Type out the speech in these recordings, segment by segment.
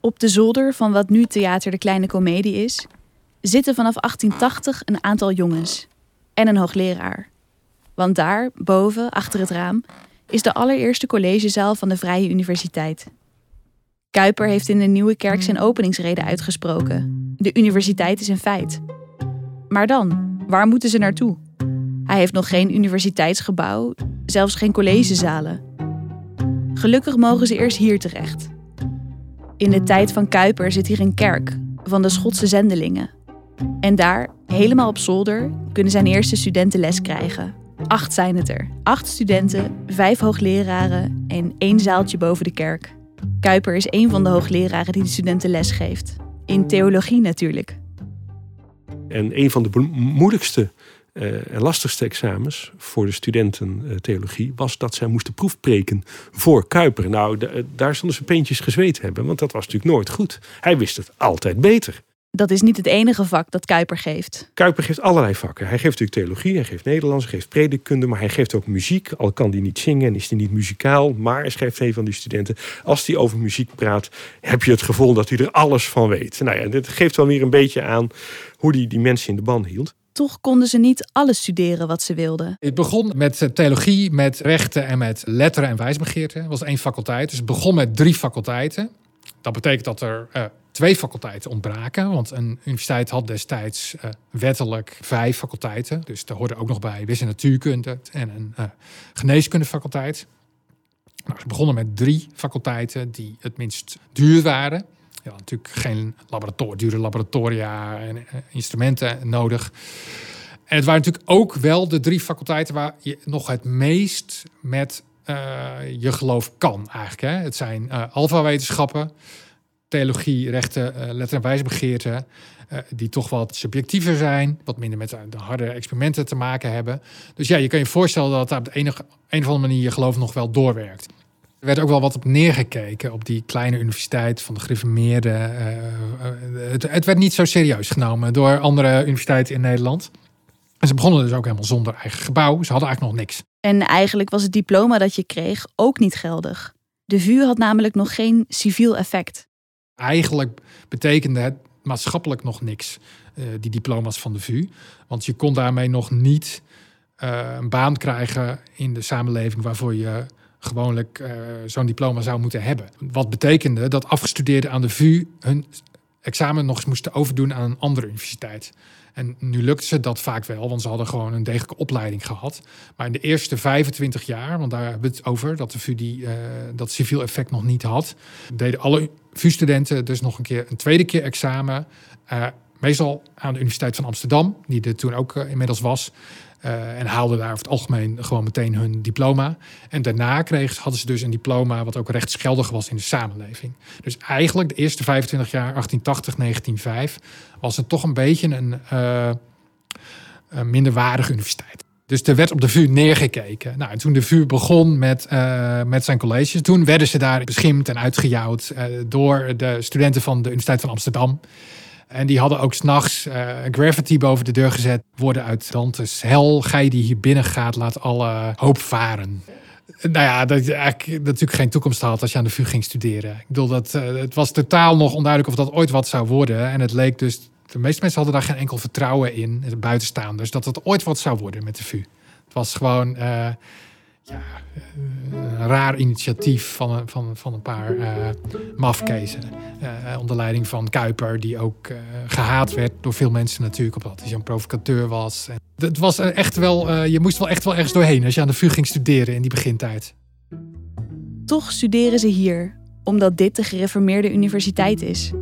Op de zolder van wat nu Theater de Kleine Comedie is, zitten vanaf 1880 een aantal jongens en een hoogleraar. Want daar, boven, achter het raam, is de allereerste collegezaal van de Vrije Universiteit. Kuiper heeft in de Nieuwe Kerk zijn openingsrede uitgesproken. De universiteit is een feit. Maar dan, waar moeten ze naartoe? Hij heeft nog geen universiteitsgebouw, zelfs geen collegezalen. Gelukkig mogen ze eerst hier terecht. In de tijd van Kuiper zit hier een kerk van de Schotse zendelingen. En daar, helemaal op zolder, kunnen zijn eerste studenten les krijgen. Acht zijn het er. Acht studenten, vijf hoogleraren en één zaaltje boven de kerk. Kuiper is een van de hoogleraren die de studenten les geeft. In theologie natuurlijk. En een van de moeilijkste lastigste examens voor de studenten uh, theologie was dat zij moesten proefpreken voor Kuiper. Nou, de, daar zullen ze peentjes gezweet hebben, want dat was natuurlijk nooit goed. Hij wist het altijd beter. Dat is niet het enige vak dat Kuiper geeft. Kuiper geeft allerlei vakken. Hij geeft natuurlijk theologie, hij geeft Nederlands, hij geeft predikkunde, maar hij geeft ook muziek. Al kan hij niet zingen en is hij niet muzikaal, maar schrijft een van die studenten. Als hij over muziek praat, heb je het gevoel dat hij er alles van weet. Nou ja, dit geeft wel weer een beetje aan hoe hij die mensen in de ban hield toch konden ze niet alles studeren wat ze wilden. Het begon met eh, theologie, met rechten en met letteren en wijsbegeerte. Dat was één faculteit. Dus het begon met drie faculteiten. Dat betekent dat er uh, twee faculteiten ontbraken. Want een universiteit had destijds uh, wettelijk vijf faculteiten. Dus daar hoorde ook nog bij wiskunde en natuurkunde en een uh, geneeskundefaculteit. Nou, ze begonnen met drie faculteiten die het minst duur waren. Ja, natuurlijk geen laborator dure laboratoria en uh, instrumenten nodig. En het waren natuurlijk ook wel de drie faculteiten waar je nog het meest met je geloof kan eigenlijk. Hè. Het zijn uh, alfa-wetenschappen, theologie, rechten, uh, letter- en wijsbegeerte, die toch wat subjectiever zijn, wat minder met de harde experimenten te maken hebben. Dus ja, je kan je voorstellen dat daar op de een of andere manier je geloof nog wel doorwerkt. Er werd ook wel wat op neergekeken op die kleine universiteit van de gereformeerden. Uh, het, het, werd niet zo serieus genomen door andere universiteiten in Nederland. En ze begonnen dus ook helemaal zonder eigen gebouw. Ze hadden eigenlijk nog niks. En eigenlijk was het diploma dat je kreeg ook niet geldig. De VU had namelijk nog geen civiel effect. Eigenlijk betekende het maatschappelijk nog niks, uh, die diploma's van de VU. Want je kon daarmee nog niet uh, een baan krijgen in de samenleving waarvoor je gewoonlijk uh, zo'n diploma zou moeten hebben. Wat betekende dat afgestudeerden aan de VU hun examen nog eens moesten overdoen aan een andere universiteit. En nu lukte ze dat vaak wel, want ze hadden gewoon een degelijke opleiding gehad. Maar in de eerste 25 jaar, want daar hebben we het over, dat de VU die, uh, dat civiel effect nog niet had, deden alle VU-studenten dus nog een keer een tweede keer examen. Uh, meestal aan de Universiteit van Amsterdam, die er toen ook uh, inmiddels was. Uh, en haalden daar over het algemeen gewoon meteen hun diploma. En daarna kregen, hadden ze dus een diploma wat ook rechtsgeldig was in de samenleving. Dus eigenlijk de eerste 25 jaar, 1880, 1905, was het toch een beetje een, uh, minderwaardige universiteit. Dus er werd op de VU neergekeken. Nou, en toen de VU begon met, met zijn colleges, toen werden ze daar beschimd en uitgejouwd door de studenten van de Universiteit van Amsterdam. En die hadden ook s'nachts uh, gravity boven de deur gezet. Worden uit Dantes hel. Gij die hier binnen gaat, laat alle hoop varen. Nou ja, dat je eigenlijk natuurlijk geen toekomst had als je aan de VU ging studeren. Ik bedoel, dat, uh, het was totaal nog onduidelijk of dat ooit wat zou worden. En het leek dus, de meeste mensen hadden daar geen enkel vertrouwen in, buitenstaanders, dat het ooit wat zou worden met de VU. Het was gewoon, uh, ja, een raar initiatief van een, van, van een paar uh, mafkezen. Uh, onder leiding van Kuiper, die ook gehaat werd door veel mensen natuurlijk, omdat hij zo'n provocateur was. En het was echt wel, je moest wel echt wel ergens doorheen als je aan de VU ging studeren in die begintijd. Toch studeren ze hier, omdat dit de gereformeerde universiteit is.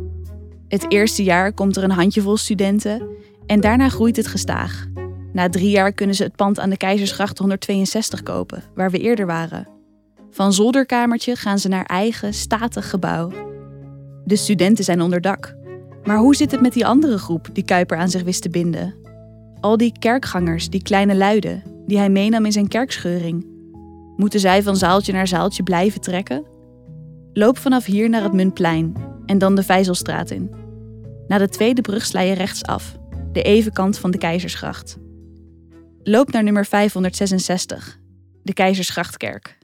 Het eerste jaar komt er een handjevol studenten en daarna groeit het gestaag. Na drie jaar kunnen ze het pand aan de Keizersgracht 162 kopen, waar we eerder waren. Van zolderkamertje gaan ze naar eigen statig gebouw. De studenten zijn onder dak. Maar hoe zit het met die andere groep die Kuiper aan zich wist te binden? Al die kerkgangers, die kleine luiden, die hij meenam in zijn kerkscheuring. Moeten zij van zaaltje naar zaaltje blijven trekken? Loop vanaf hier naar het Muntplein en dan de Vijzelstraat in. Na de tweede brug sla je rechtsaf, de evenkant van de Keizersgracht. Loop naar nummer 566, de Keizersgrachtkerk.